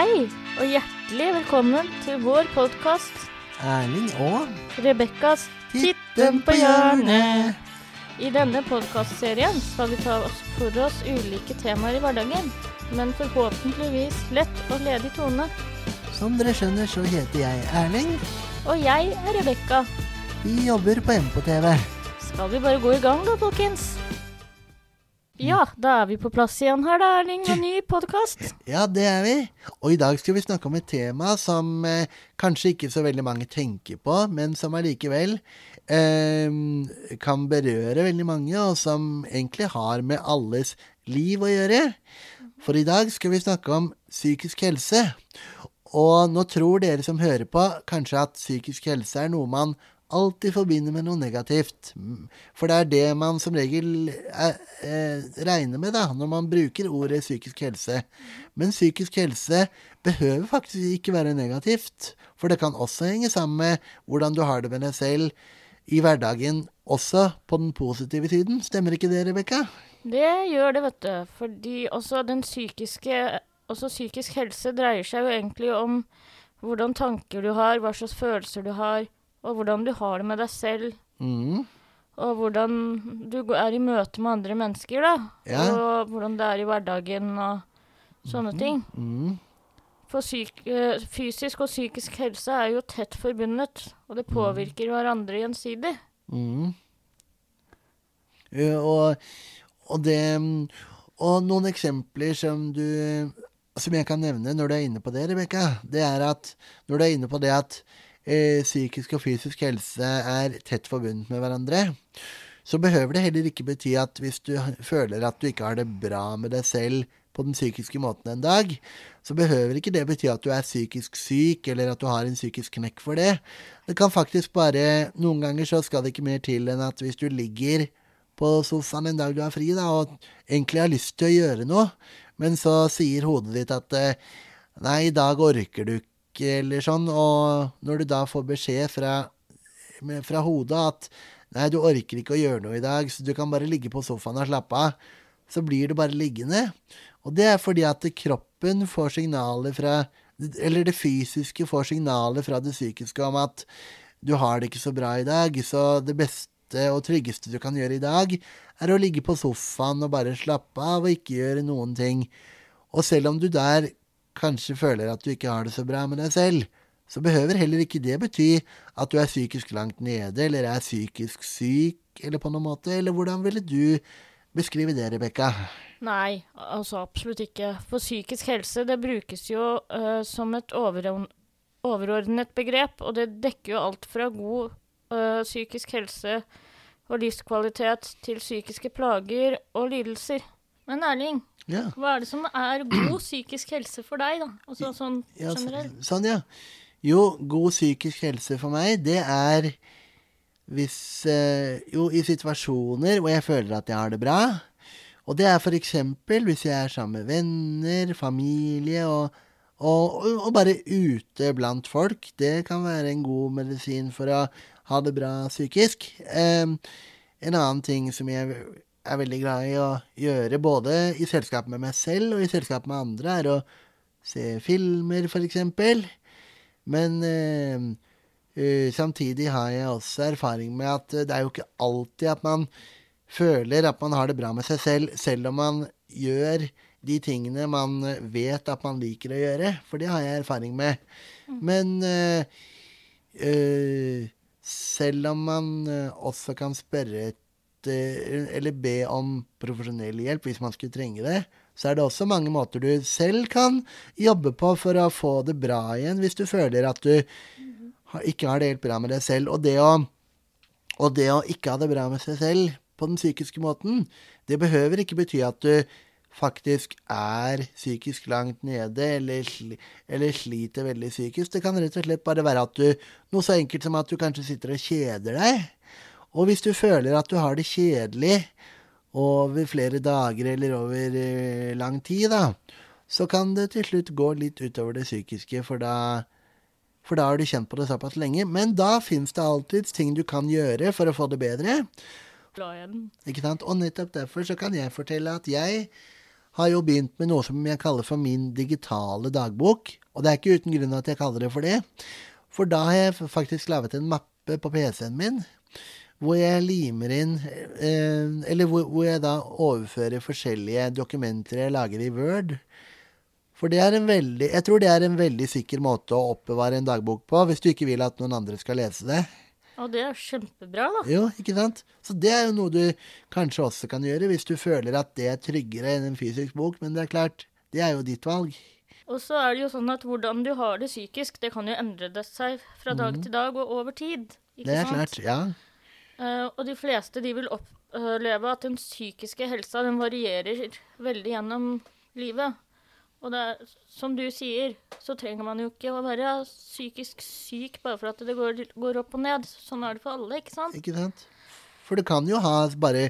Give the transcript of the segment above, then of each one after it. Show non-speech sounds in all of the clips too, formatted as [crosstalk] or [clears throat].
Hei, og hjertelig velkommen til vår podkast Erling og Rebekkas Titten på hjørnet. I denne podkastserien skal vi ta oss for oss ulike temaer i hverdagen, men forhåpentligvis lett og ledig tone. Som dere skjønner, så heter jeg Erling. Og jeg er Rebekka. Vi jobber på MPTV. Skal vi bare gå i gang da, folkens? Ja, da er vi på plass igjen her, da, Erling, og ny podkast. [laughs] Ja, det er vi. Og i dag skal vi snakke om et tema som eh, kanskje ikke så veldig mange tenker på, men som allikevel eh, kan berøre veldig mange, og som egentlig har med alles liv å gjøre. For i dag skal vi snakke om psykisk helse. Og nå tror dere som hører på, kanskje at psykisk helse er noe man alltid forbinder med noe negativt. For det er det man som regel er, er, regner med da, når man bruker ordet psykisk helse. Men psykisk helse behøver faktisk ikke være negativt. For det kan også henge sammen med hvordan du har det med deg selv i hverdagen, også på den positive siden. Stemmer ikke det, Rebekka? Det gjør det, vet du. Fordi også den psykiske Også psykisk helse dreier seg jo egentlig om hvordan tanker du har, hva slags følelser du har og hvordan du har det med deg selv. Mm. Og hvordan du er i møte med andre mennesker, da. Ja. Og hvordan det er i hverdagen og sånne ting. Mm. For syk, eh, fysisk og psykisk helse er jo tett forbundet, og det påvirker hverandre gjensidig. Mm. Og, og det Og noen eksempler som du Som jeg kan nevne når du er inne på det, Rebekka, det er at når du er inne på det at eh, psykisk og fysisk helse er tett forbundet med hverandre, så behøver det heller ikke bety at hvis du føler at du ikke har det bra med deg selv på den psykiske måten en dag, så behøver ikke det bety at du er psykisk syk, eller at du har en psykisk knekk for det. Det kan faktisk bare Noen ganger så skal det ikke mer til enn at hvis du ligger på sofaen en dag du har fri, da, og egentlig har lyst til å gjøre noe, men så sier hodet ditt at eh, nei, i dag orker du eller sånn, og når du da får beskjed fra, fra hodet at nei, du orker ikke å gjøre noe i dag, så du kan bare ligge på sofaen og slappe av, så blir du bare liggende. Og det er fordi at kroppen får signaler fra Eller det fysiske får signaler fra det psykiske om at du har det ikke så bra i dag, så det beste og tryggeste du kan gjøre i dag, er å ligge på sofaen og bare slappe av og ikke gjøre noen ting. Og selv om du der kanskje føler at du ikke har det så bra med deg selv, så behøver heller ikke det bety at du er psykisk langt nede, eller er psykisk syk, eller på noen måte. Eller hvordan ville du beskrive det, Rebekka? Nei, altså absolutt ikke. For psykisk helse, det brukes jo uh, som et overordnet begrep, og det dekker jo alt fra god uh, psykisk helse og livskvalitet til psykiske plager og lidelser. Men Erling, Ja. hva er det som er god psykisk helse for deg, da? Altså sånn Ja, generelt. sånn, ja. Jo, god psykisk helse for meg, det er hvis eh, Jo, i situasjoner hvor jeg føler at jeg har det bra. Og det er eksempel hvis jeg er sammen med venner, familie og, og, og bare ute blant folk. Det kan være en god medisin for å ha det bra psykisk. Um, en annen ting som jeg er veldig glad i å gjøre, både i selskap med meg selv og i selskap med andre, er å se filmer, eksempel. Men eh, samtidig har jeg også erfaring med at eh, det er jo ikke alltid at man føler at man har det bra med seg selv, selv om man gjør de tingene man vet at man liker å gjøre. For det har jeg erfaring med. Men eh, eh, selv om man også kan spørre eller be om profesjonell hjelp hvis man skulle trenge det, så er det også mange måter du selv kan jobbe på for å få det bra igjen, hvis du føler at du ikke har det helt bra med deg selv. Og det å, og det å ikke ha det bra med seg selv på den psykiske måten, det behøver ikke bety at du faktisk er psykisk langt nede eller, eller sliter veldig psykisk. Det kan rett og slett bare være at du Noe så enkelt som at du kanskje sitter og kjeder deg. Og hvis du føler at du har det kjedelig over flere dager eller over eh, lang tid, da, så kan det til slutt gå litt utover det psykiske, for da for da har du kjent på det såpass lenge. Men da fins det alltids ting du kan gjøre for å få det bedre. Ikke sant? Og nettopp derfor så kan jeg fortelle at jeg har jo begynt med noe som jeg kaller for min digitale dagbok. Og det er ikke uten grunn at jeg kaller det for det. For da har jeg faktisk laget en mappe på PC-en min hvor jeg limer inn eh, Eller hvor, hvor, jeg da overfører forskjellige dokumenter jeg lager i Word. For det er en veldig Jeg tror det er en veldig sikker måte å oppbevare en dagbok på, hvis du ikke vil at noen andre skal lese det. Og det er kjempebra, da. Jo, ikke sant? Så det er jo noe du kanskje også kan gjøre, hvis du føler at det er tryggere enn en fysisk bok. Men det er klart, det er jo ditt valg. Og så er det jo sånn at hvordan du har det psykisk, det kan jo endre det seg fra dag mm. til dag og over tid. Ikke sant? det er sant? klart, ja. Uh, og de fleste de vil oppleve at den psykiske helsa den varierer veldig gjennom livet. Og det er, som du sier, så trenger man jo ikke å være psykisk syk bare for at det går, går opp og ned. Sånn er det for alle, ikke sant? Ikke sant? For det kan jo ha bare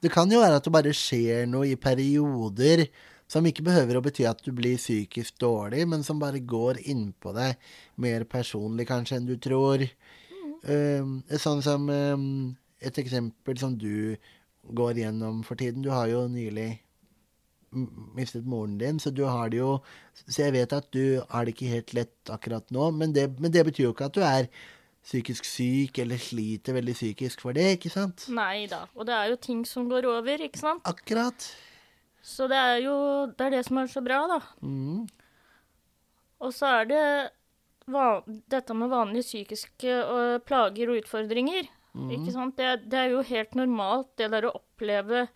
Det kan jo være at det bare skjer noe i perioder som ikke behøver å bety at du blir psykisk dårlig, men som bare går innpå deg mer personlig kanskje enn du tror. Uh, sånn som eh, et eksempel som du går gjennom for tiden. Du har jo nylig mistet moren din, så du har det jo Så jeg vet at du har det ikke helt lett akkurat nå, men det, men det betyr jo ikke at du er psykisk syk eller sliter veldig psykisk for det, ikke sant? Nei da. Og det er jo ting som går over, ikke sant? Akkurat. Så det er jo det, er det som er så bra, da. Mm. Og så er det dette med vanlige psykiske uh, plager og utfordringer. Mm. Ikke sant? Det, det, er jo helt normalt, det der å oppleve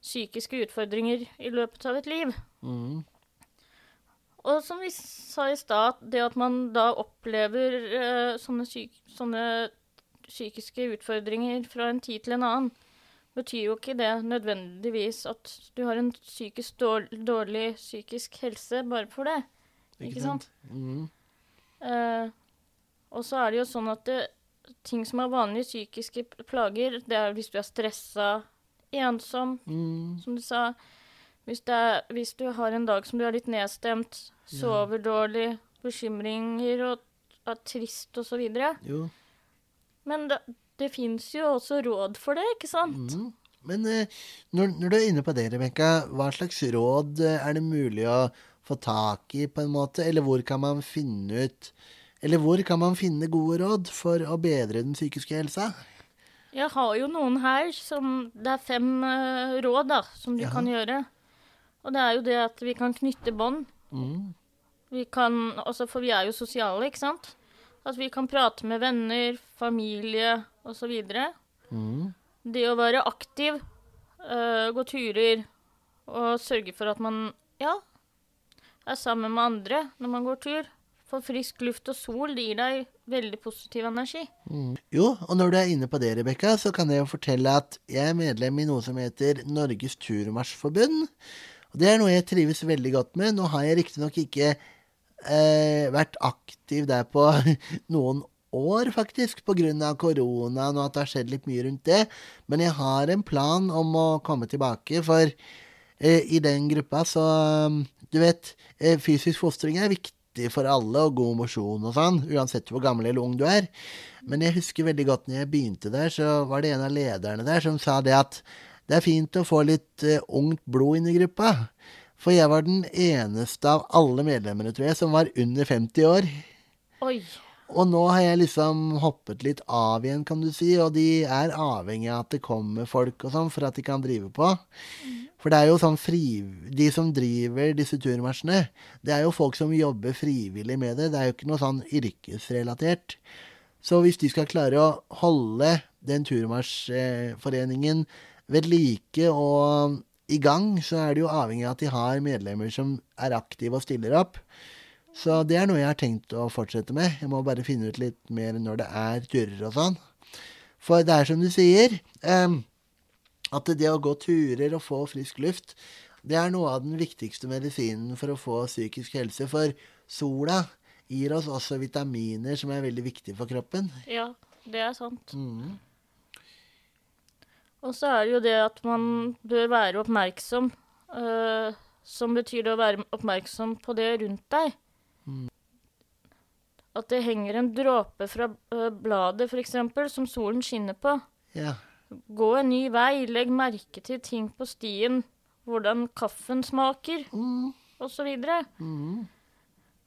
psykiske utfordringer i løpet av et liv. Mm. Og som vi sa i stad, det at man da opplever uh, sånne, syk, sånne, psykiske utfordringer fra en tid til en annen, betyr jo ikke det nødvendigvis at du har en psykisk dårlig, dårlig psykisk helse bare for det. Ikke, ikke sant? Mm. Uh, og så er det jo sånn at det, ting som er vanlige psykiske plager, det er hvis du er stressa, ensom, mm. som du sa. Hvis, er, hvis, du har en dag som du er litt nedstemt, sover ja. dårlig, bekymringer og er trist og så videre. Jo. Men det, det fins jo også råd for det, ikke sant? Mm. Men uh, når, når, du er inne på det, Rebekka, hva slags råd uh, er det mulig å få tak i, på en måte? Eller hvor kan man finne ut Eller hvor kan man finne gode råd for å bedre den psykiske helsa? Jeg har jo noen her som Det er fem uh, råd da, som du ja. kan gjøre. Og det er jo det at vi kan knytte bånd. Mm. Vi kan også, For vi er jo sosiale, ikke sant? At vi kan prate med venner, familie osv. Mm. Det å være aktiv, uh, gå turer og sørge for at man ja, er sammen med andre når man går tur. For frisk luft og sol det gir deg veldig positiv energi. Mm. Jo, og når du er inne på det, Rebekka, så kan jeg jo fortelle at jeg er medlem i noe som heter Norges Turmarsjforbund. Og det er noe jeg trives veldig godt med. Nå har jeg riktignok ikke eh, vært aktiv der på [laughs] noen år, faktisk, pga. koronaen og at det har skjedd litt mye rundt det. Men jeg har en plan om å komme tilbake, for i den gruppa så du vet, eh, fysisk fostring er viktig for alle, og god mosjon og sånn, uansett hvor gammel eller ung du er. Men jeg husker veldig godt når jeg begynte der, så var det en av lederne der som sa det at det er fint å få litt uh, ungt blod inn i gruppa. For jeg var den eneste av alle medlemmene, tror jeg, som var under 50 år. Oi. Og nå har jeg liksom hoppet litt av igjen, kan du si, og de er avhengig av at det kommer folk og sånn for at de kan drive på. For det er jo sånn fri... De som driver disse turmarsjene, det er jo folk som jobber frivillig med det. Det er jo ikke noe sånn yrkesrelatert. Så hvis de skal klare å holde den turmarsjforeningen ved like og i gang, så er det jo avhengig av at de har medlemmer som er aktive og stiller opp. Så det er noe jeg har tenkt å fortsette med. Jeg må bare finne ut litt mer når det er turer og sånn. For det er som du sier. Um, at det å gå turer og få frisk luft, det er noe av den viktigste medisinen for å få psykisk helse. For sola gir oss også vitaminer som er veldig viktige for kroppen. Ja, det er sant. Mm. Og så er det jo det at man bør være oppmerksom. Uh, som betyr det å være oppmerksom på det rundt deg. Mm. At det henger en dråpe fra uh, bladet, f.eks., som solen skinner på. Ja. Gå en ny vei, legg merke til ting på stien hvordan kaffen smaker, Mm, osv. mm,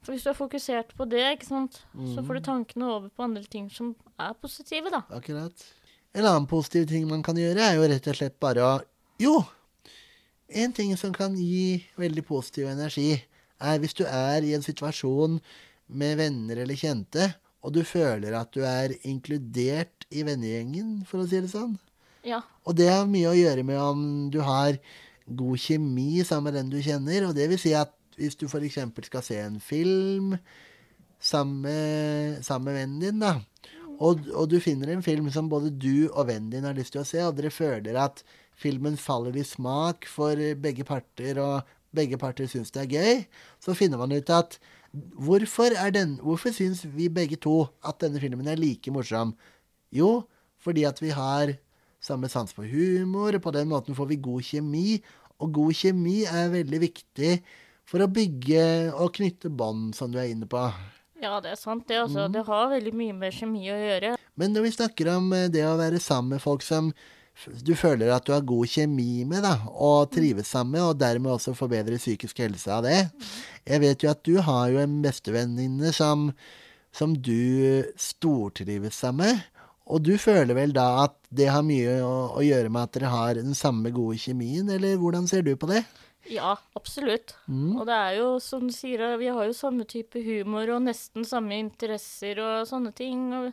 For hvis du er fokusert på det, ikke sant, så får du Mm. tankene over på andre ting som er positive, da. akkurat. En annen positiv ting man kan gjøre, er jo rett og slett bare å Jo! En ting som kan gi veldig positiv energi, er hvis du er i en situasjon med venner eller kjente, og du føler at du er inkludert i vennegjengen, for å si det sånn. Ja. Og det har mye å gjøre med om du har god kjemi sammen med den du kjenner. Og det vil si at hvis du f.eks. skal se en film sammen med, sammen med vennen din, da, og, og du finner en film som både du og vennen din har lyst til å se, og dere føler at filmen faller i smak for begge parter, og begge parter syns det er gøy, så finner man ut at hvorfor, er den, hvorfor syns vi begge to at denne filmen er like morsom? Jo, fordi at vi har samme sans for humor, og på den måten får vi god kjemi. Og god kjemi er veldig viktig for å bygge og knytte bånd, som du er inne på. Ja, det er sant, det. altså. Det har veldig mye med kjemi å gjøre. Men når vi snakker om eh, det å være sammen med folk som du føler at du har god kjemi med, da, og trives sammen med, og dermed også får bedre psykisk helse av det Jeg vet jo at du har jo en bestevenninne som, som du stortrives sammen med. Og du føler vel da at det har mye å, å gjøre med at dere har den samme gode kjemien, eller hvordan ser du på det? Ja, absolutt. Mm. Og det er jo som du sier, vi har jo samme type humor og nesten samme interesser og sånne ting. Og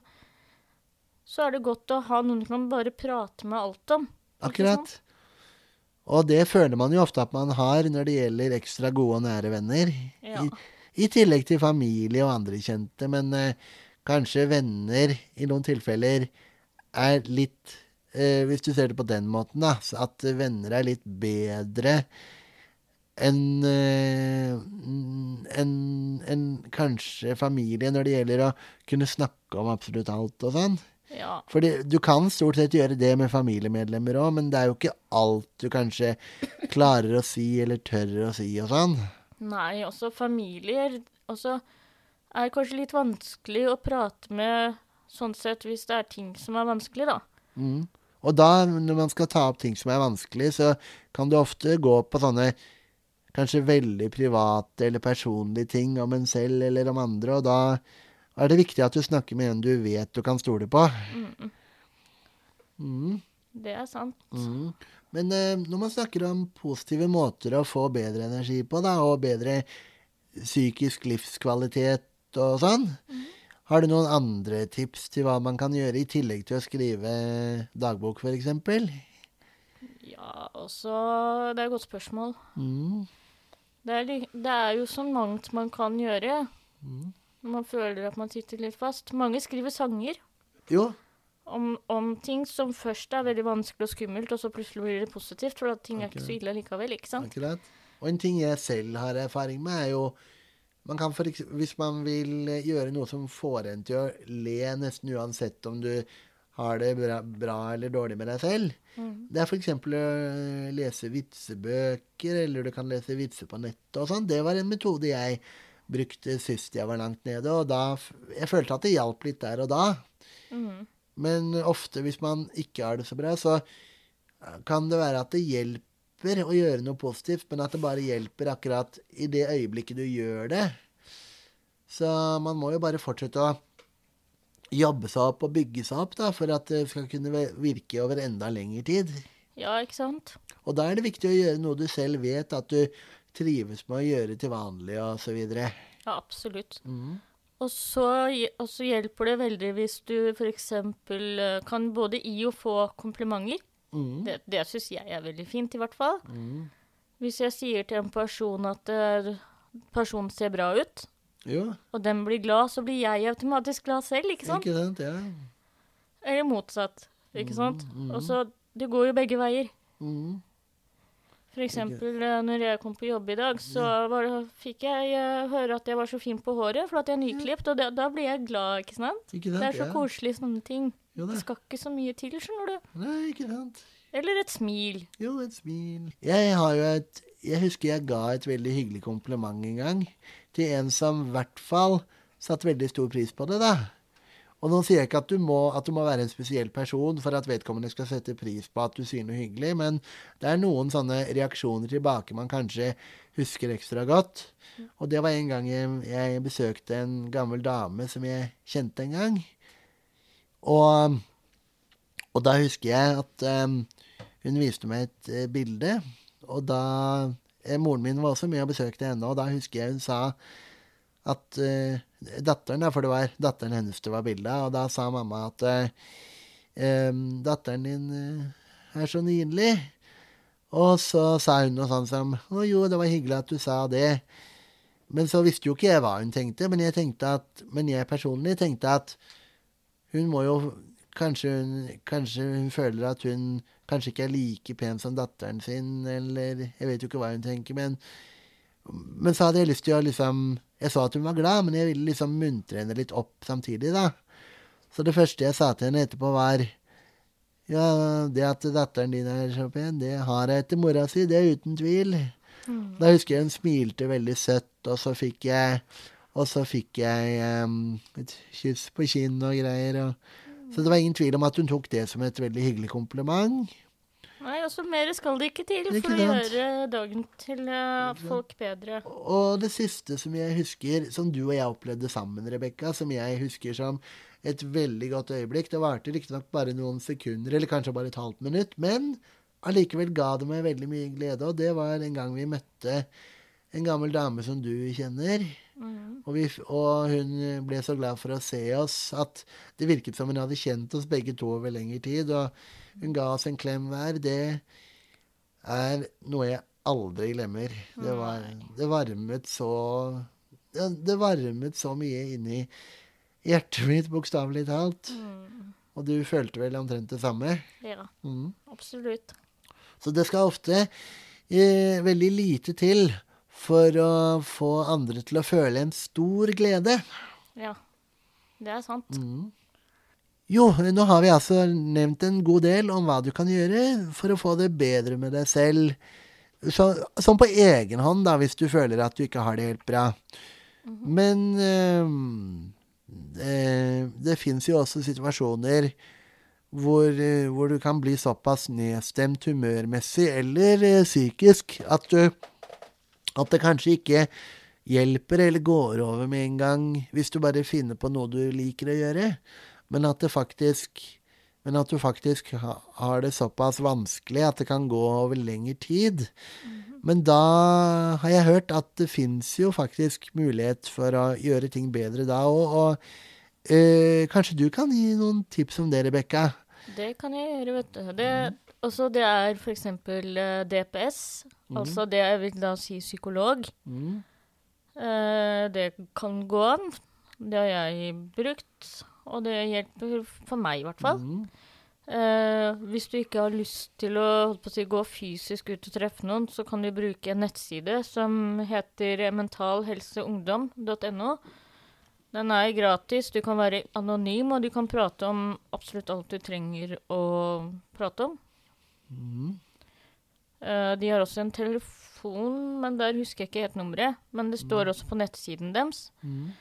så er det godt å ha noen du kan bare prate med alt om. Akkurat. Og det føler man jo ofte at man har når det gjelder ekstra gode og nære venner. Ja. I, I tillegg til familie og andre kjente, men eh, kanskje venner i noen tilfeller er litt eh, Hvis du ser det på den måten, da, så at venner er litt bedre enn eh, en, enn kanskje familie når det gjelder å kunne snakke om absolutt alt og sånn. Ja. Fordi du kan stort sett gjøre det med familiemedlemmer òg, men det er jo ikke alt du kanskje klarer å si eller tør å si og sånn. Nei, også familier også er kanskje litt vanskelig å prate med sånn sett hvis det er ting som er vanskelig, da. Mm. Og da, når man skal ta opp ting som er vanskelig, så kan du ofte gå på sånne kanskje veldig private eller personlige ting om en selv eller om andre, og da er det viktig at du snakker med en du vet du kan stole på. Mm. Det er sant. Mm. Men eh, når man snakker om positive måter å få bedre energi på, da, og bedre psykisk livskvalitet og sånn, har du noen andre tips til hva man kan gjøre i tillegg til å skrive dagbok, f.eks.? Ja, også Det er et godt spørsmål. Mm. Det er, det er jo så mangt man kan gjøre Mm. Man føler at man sitter litt fast. Mange skriver sanger Jo. om, om ting som først er veldig vanskelig og skummelt, og så plutselig blir det positivt, for at ting er ikke så ille likevel, ikke sant? Akkurat. Og en ting jeg selv har erfaring med, er jo man kan for, Hvis man vil eh, gjøre noe som får en til å le nesten uansett om du har det bra, bra eller dårlig med deg selv, Mm. det er f.eks. å eh, lese vitsebøker, eller du kan lese vitser på nettet og sånn. Det var en metode jeg brukte sist jeg var langt nede, og da Jeg følte at det hjalp litt der og da. Mm. Men ofte hvis man ikke har det så bra, så eh, kan det være at det hjelper å gjøre noe positivt, men at det bare hjelper akkurat i det øyeblikket du gjør det. Så man må jo bare fortsette å jobbe seg opp og bygge seg opp da, for at det skal kunne virke over enda lengre tid. Ja, ikke sant? Og da er det viktig å gjøre noe du selv vet at du trives med å gjøre til vanlig, og så videre. Ja, absolutt. Mm. Og så, og så hjelper det veldig hvis du f.eks. kan både gi og få komplimenter. Mm. Det, det syns jeg er veldig fint, i hvert fall. Mm. Hvis jeg sier til en person at uh, personen ser bra ut, Jo, og den blir glad, så blir jeg automatisk glad selv, ikke sant? ikke sant? Ja. Eller motsatt, ikke sant? mm. Og så Det går jo begge veier. Mm. For eksempel eh, når jeg kom på jobb i dag, så det, fikk jeg eh, høre at jeg var så fin på håret, for at jeg er nyklipt, og det, da blir jeg glad, ikke sant? Ikke sant? Det er så ja. koselig, sånne ting. Jo det. Det skal ikke så mye til, skjønner du. Nei, ikke sant. Eller et smil. Jo, et smil. Jeg har jo et Jeg husker jeg ga et veldig hyggelig kompliment en gang til en som i hvert fall satte veldig stor pris på det, da. Og nå sier jeg ikke at du, må, at du må være en spesiell person for at vedkommende skal sette pris på at du sier noe hyggelig, men det er noen sånne reaksjoner tilbake man kanskje husker ekstra godt. Og det var en gang jeg, jeg besøkte en gammel dame som jeg kjente en gang. Og, og da husker jeg at um, hun viste meg et uh, bilde, og da eh, Moren min var også med og besøkte henne, og da husker jeg hun sa at uh, datteren, for det var datteren hennes det var bilde av, og da sa mamma at uh, datteren din er så nydelig. Og så sa hun noe sånt som Å jo, det var hyggelig at du sa det. Men så visste jo ikke jeg hva hun tenkte. Men jeg tenkte at, men jeg personlig tenkte at hun må jo Kanskje hun, kanskje hun føler at hun kanskje ikke er like pen som datteren sin, eller Jeg vet jo ikke hva hun tenker, men Men så hadde jeg lyst til å liksom Jeg så at hun var glad, men jeg ville liksom muntre henne litt opp samtidig, da. Så det første jeg sa til henne etterpå, var ja, det at datteren din er så pen, det har jeg etter mora si, det er uten tvil. Mm. Da husker jeg hun smilte veldig søtt, og så fikk jeg så fikk jeg um, et kyss på kinn og greier. Og, så det var ingen tvil om at hun tok det som et veldig hyggelig kompliment. Nei, altså mer skal det ikke til for å gjøre dagen til uh, folk bedre. Og det siste som jeg husker, som du og jeg opplevde sammen, Rebekka, som jeg husker som et veldig godt øyeblikk. Det varte riktignok bare noen sekunder, eller kanskje bare et halvt minutt, men allikevel ga det meg veldig mye glede. Og det var en gang vi møtte en gammel dame som du kjenner. Og, vi, og, hun ble så glad for å se oss at det virket som hun hadde kjent oss begge to over lengre tid. Og hun ga oss en klem hver. Det er noe jeg aldri glemmer. Det, var, det varmet så det varmet så mye inni hjertet mitt, bokstavelig talt. Mm. Og du følte vel omtrent det samme? Ja, mm. absolutt. Så det skal ofte eh, veldig lite til for å få andre til å føle en stor glede. Ja, det er sant. Mm. Jo, nå har vi altså nevnt en god del om hva du kan gjøre for å få det bedre med deg selv. Så, sånn på egen hånd, da, hvis du føler at du ikke har det helt bra. Mm -hmm. Men øh, det, det fins jo også situasjoner hvor, hvor, du kan bli såpass nedstemt humørmessig eller eh, psykisk at, du, at det kanskje ikke hjelper eller går over med en gang hvis du bare finner på noe du liker å gjøre, men at det faktisk men at du faktisk har det såpass vanskelig at det kan gå over lengre tid. -hmm. Men da har jeg hørt at det fins jo faktisk mulighet for å gjøre ting bedre da òg. Og øh, kanskje du kan gi noen tips om det, Rebekka? Det kan jeg gjøre, vet du. Det, også det er f.eks. Uh, DPS. Mm. Altså det jeg vil da si psykolog. Mm. Uh, det kan gå an. Det har jeg brukt. Og det hjelper for meg, i hvert fall. Mm. Uh, hvis du ikke har lyst til å, å si, gå fysisk ut og treffe noen, så kan du bruke en nettside som heter mentalhelseungdom.no. Den er gratis, du kan være anonym, og du kan prate om absolutt alt du trenger å prate om. Mm. Uh, de har også en telefon, men der husker jeg ikke helt nummeret. Men det står mm. også på nettsiden deres. Mm.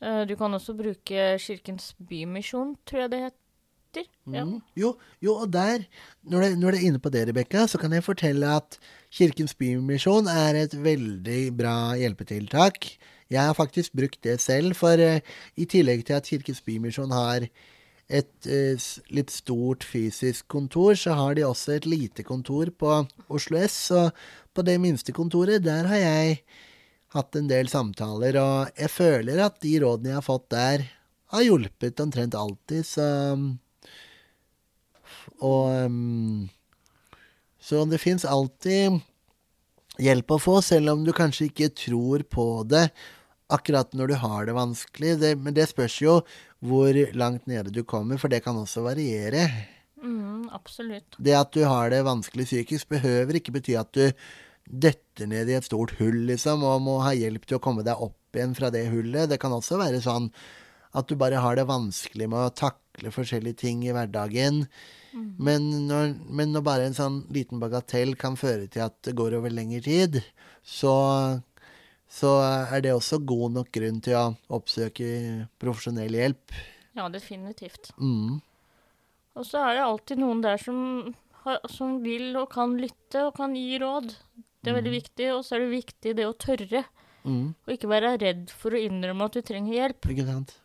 Uh, du kan også bruke Kirkens Bymisjon, tror jeg det heter. Ja. Mm. Jo, jo, og der, når du er inne på det, Rebekka, så kan jeg fortelle at Kirkens Bymisjon er et veldig bra hjelpetiltak. Jeg har faktisk brukt det selv, for uh, i tillegg til at Kirkens Bymisjon har et uh, litt stort fysisk kontor, så har de også et lite kontor på Oslo S. Og på det minste kontoret, der har jeg hatt en del samtaler, og jeg føler at de rådene jeg har fått der, har hjulpet omtrent alltid, så Og Så det fins alltid hjelp å få, selv om du kanskje ikke tror på det akkurat når du har det vanskelig. Det, men det spørs jo hvor langt nede du kommer, for det kan også variere. Mm, absolutt. Det at du har det vanskelig psykisk, behøver ikke bety at du detter ned i et stort hull, liksom, og må ha hjelp til å komme deg opp igjen fra det hullet. Det kan også være sånn at du bare har det vanskelig med å takle forskjellige ting i hverdagen. Mm. Men, når, men, når, bare en sånn liten bagatell kan føre til at det går over lengre tid, så, så er det også god nok grunn til å oppsøke profesjonell hjelp. Ja, definitivt. Mm. Og så er det alltid noen der som, har, som vil og kan lytte og kan gi råd. Det er veldig viktig. Og så er det viktig det å tørre. Mm. Og ikke være redd for å innrømme at du trenger hjelp. Ikke sant?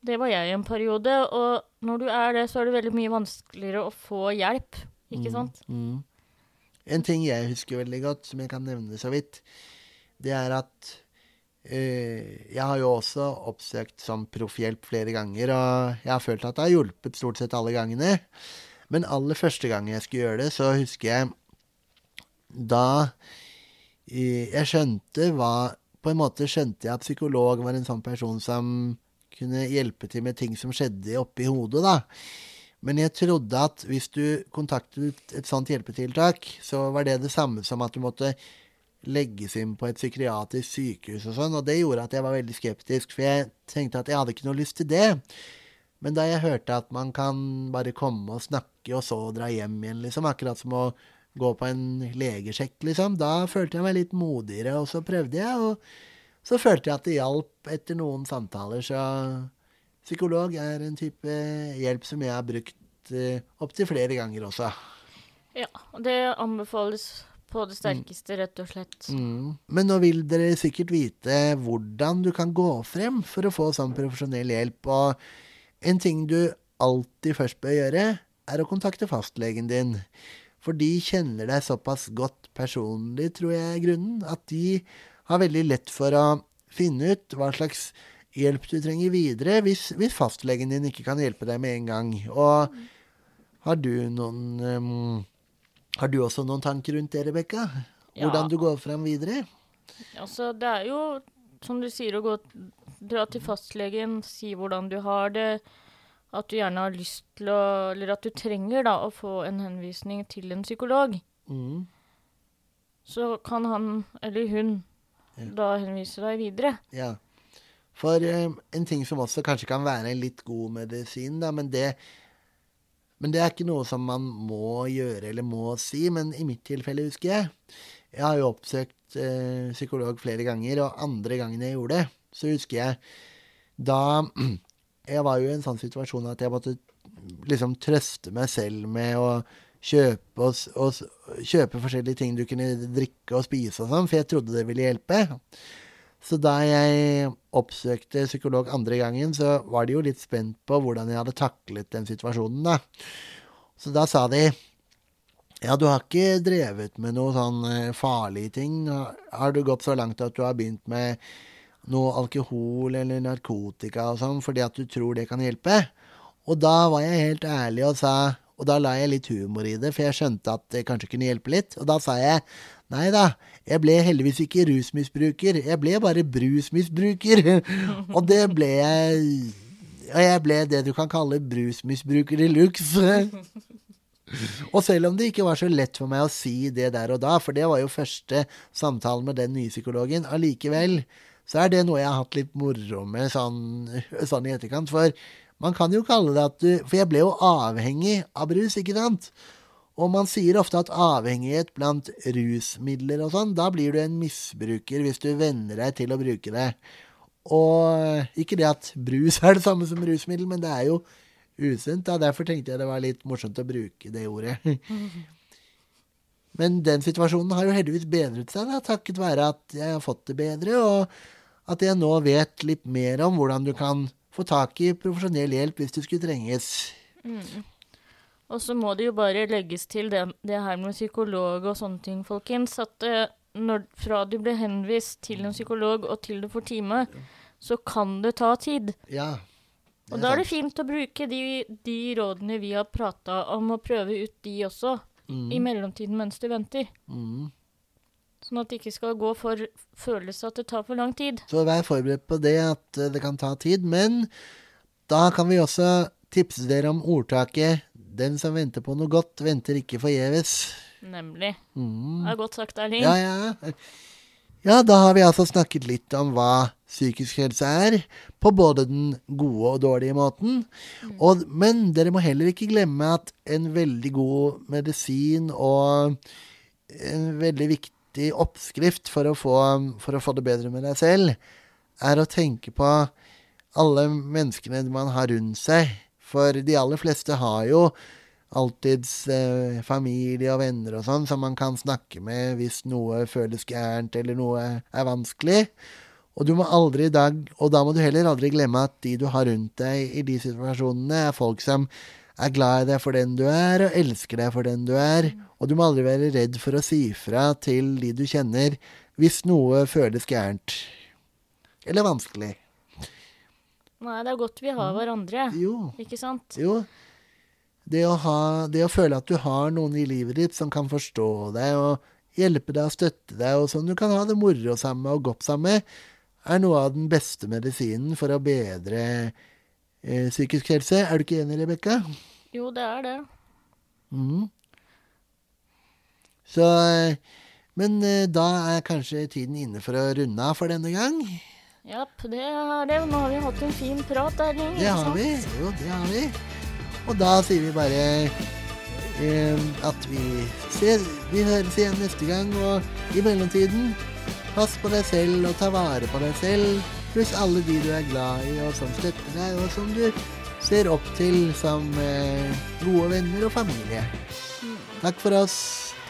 Det var jeg i en periode, og når du er det, så er det veldig mye vanskeligere å få hjelp. Ikke sant? Mm. En ting jeg husker veldig godt, som jeg kan nevne så vidt, det er at eh, jeg har jo også oppsøkt som proffhjelp flere ganger, og jeg har følt at det har hjulpet stort sett alle gangene. Men aller første gang jeg skulle gjøre det, så husker jeg da eh, jeg skjønte hva På en måte skjønte jeg at psykolog var en sånn person som kunne hjelpe til med ting som skjedde oppi hodet, da. Men jeg trodde at hvis du kontaktet et sånt hjelpetiltak, så var det det samme som at du måtte legges inn på et psykiatrisk sykehus og sånn, og det gjorde at jeg var veldig skeptisk, for jeg tenkte at jeg hadde ikke noe lyst til det. Men da jeg hørte at man kan bare komme og snakke, og så dra hjem igjen, liksom, akkurat som å gå på en legesjekk, liksom, da følte jeg meg litt modigere, og så prøvde jeg, og så følte jeg at det hjalp etter noen samtaler, så psykolog er en type hjelp som jeg har brukt eh, opptil flere ganger også. Ja, og det anbefales på det sterkeste, rett og slett. Mm. Men nå vil dere sikkert vite hvordan du kan gå frem for å få sånn profesjonell hjelp. Og en ting du alltid først bør gjøre, er å kontakte fastlegen din. For de kjenner deg såpass godt personlig, tror jeg er grunnen, at de har veldig lett for å finne ut hva slags hjelp du trenger videre, hvis, hvis fastlegen din ikke kan hjelpe deg med en gang. Og har du noen um, Har du også noen tanker rundt det, Rebekka? Hvordan Ja. du går frem videre? Altså, det er jo, som du sier, å gå, dra til fastlegen, si hvordan du har det, at du gjerne har lyst til å Eller at du trenger da å få en henvisning til en psykolog. Mm. Så kan han eller hun Ja. da henvise deg videre. Ja. For eh, en ting som også kanskje kan være en litt god medisin, da, men det, men det er ikke noe som man må gjøre eller må si. Men i mitt tilfelle, husker jeg Jeg har jo oppsøkt eh, psykolog flere ganger, og andre gangen jeg gjorde det, så husker jeg da [clears throat] Jeg var jo i en sånn situasjon at jeg måtte liksom trøste meg selv med å kjøpe, og, og, kjøpe forskjellige ting du kunne drikke og spise og sånn, for jeg trodde det ville hjelpe. Så da jeg oppsøkte psykolog andre gangen, så var de jo litt spent på hvordan jeg hadde taklet den situasjonen, da. Så da sa de ja, du har ikke drevet med noe sånn eh, farlige ting. Har- du gått så langt at du har begynt med noe alkohol eller narkotika og sånn fordi at du tror det kan hjelpe? Og da var jeg helt ærlig og sa Og da la jeg litt humor i det, for jeg skjønte at det kanskje kunne hjelpe litt. Og da sa jeg nei da, jeg ble heldigvis ikke rusmisbruker, jeg ble bare brusmisbruker. [laughs] og det ble jeg Og jeg ble det du kan kalle brusmisbruker i luxe. [laughs] Og selv om det ikke var så lett for meg å si det der og da, for det var jo første samtalen med den nye psykologen, allikevel så er det noe jeg har hatt litt moro med sånn, sånn i etterkant. For man kan jo kalle det at du For jeg ble jo avhengig av brus, ikke sant? Og man sier ofte at avhengighet blant rusmidler og sånn, da blir du en misbruker hvis du venner deg til å bruke det. Og ikke det at brus er det samme som rusmiddel, men det er jo usunt. da, Derfor tenkte jeg det var litt morsomt å bruke det ordet. Men den situasjonen har jo heldigvis bedret seg, da, takket være at jeg har fått det bedre, og at jeg nå vet litt mer om hvordan du kan få tak i profesjonell hjelp hvis det skulle trenges. Og så må det jo bare legges til det, det her med psykolog og sånne ting, folkens, at uh, når, fra du blir henvist til en psykolog og til du får time, så kan det ta tid. Ja. Og da er det fint å bruke de, de rådene vi har prata om, og prøve ut de også, i mellomtiden mens du venter. Mm. Sånn at det ikke skal gå for følelse at det tar for lang tid. Så vær forberedt på det, at eh, det kan ta tid. Men da kan vi også tipse dere om ordtaket 'Den som venter på noe godt, venter ikke forgjeves'. Nemlig. Mm. Det er godt sagt, Erling. Ja, ja. Ja, da har vi altså snakket litt om hva psykisk helse er, på både den gode og dårlige måten. Og, men dere må heller ikke glemme at en veldig god medisin og en veldig viktig oppskrift for å få, for å få det bedre med deg selv, er å tenke på alle menneskene man har rundt seg. For de aller fleste har jo alltids eh, familie og venner og sånn som man kan snakke med hvis noe føles gærent eller noe er vanskelig. Og du må aldri i og da må du heller aldri glemme at de du har rundt deg i de situasjonene, er folk som er glad i deg for den du er, og elsker deg for den du er. Og du må aldri være redd for å si fra til de du kjenner, hvis noe føles gærent. Eller vanskelig. Nei, det er godt vi har hverandre, Jo. ikke sant? Jo. Det å, ha, det å føle at du har noen i livet ditt som kan forstå deg og hjelpe deg og støtte deg, og som du kan ha det moro sammen med og godt sammen med, er noe av den beste medisinen for å bedre eh, psykisk helse. Er du ikke enig, Rebekka? Jo, det er det. Mm. Så eh, Men eh, da er kanskje tiden inne for å runde av for denne gang. Japp, det er det. Nå har vi hatt en fin prat, Erling. Det har vi. Jo, det har vi. Og da sier vi bare eh, at vi ses. Vi høres igjen neste gang, og i mellomtiden pass på deg selv og ta vare på deg selv, pluss alle de du er glad i og som støtter deg, og som du ser opp til som eh, gode venner og familie. Takk for oss.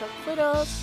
Takk for oss.